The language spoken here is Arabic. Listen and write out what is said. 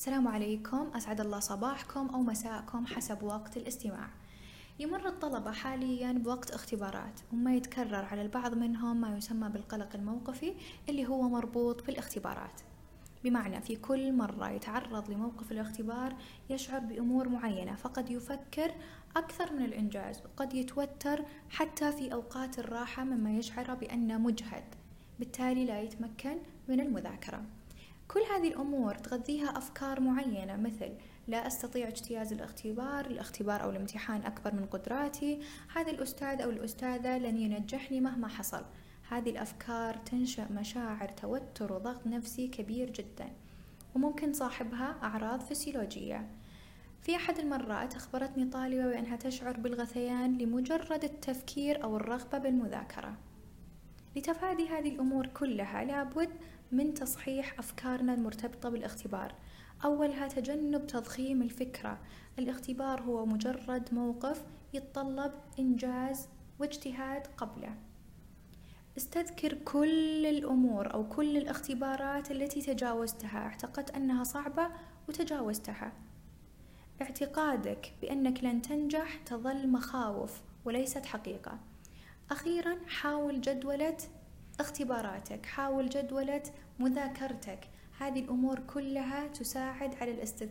السلام عليكم. أسعد الله صباحكم أو مساءكم حسب وقت الاستماع. يمر الطلبة حاليا بوقت اختبارات وما يتكرر على البعض منهم ما يسمى بالقلق الموقفي اللي هو مربوط بالاختبارات. بمعنى في كل مرة يتعرض لموقف الاختبار يشعر بأمور معينة فقد يفكر أكثر من الإنجاز وقد يتوتر حتى في أوقات الراحة مما يشعر بأنه مجهد. بالتالي لا يتمكن من المذاكرة. كل هذه الأمور تغذيها أفكار معينة مثل لا أستطيع اجتياز الاختبار الاختبار أو الامتحان أكبر من قدراتي هذا الأستاذ أو الأستاذة لن ينجحني مهما حصل. هذه الأفكار تنشأ مشاعر توتر وضغط نفسي كبير جدا وممكن تصاحبها أعراض فسيولوجية. في أحد المرات أخبرتني طالبة بأنها تشعر بالغثيان لمجرد التفكير أو الرغبة بالمذاكرة. لتفادي هذه الأمور كلها لابد من تصحيح أفكارنا المرتبطة بالاختبار. أولها تجنب تضخيم الفكرة. الاختبار هو مجرد موقف يتطلب إنجاز واجتهاد قبله. استذكر كل الأمور أو كل الاختبارات التي تجاوزتها. اعتقدت أنها صعبة وتجاوزتها. اعتقادك بأنك لن تنجح تظل مخاوف وليست حقيقة. أخيرا حاول جدولة اختباراتك حاول جدولة مذاكرتك. هذه الأمور كلها تساعد على الاستذكار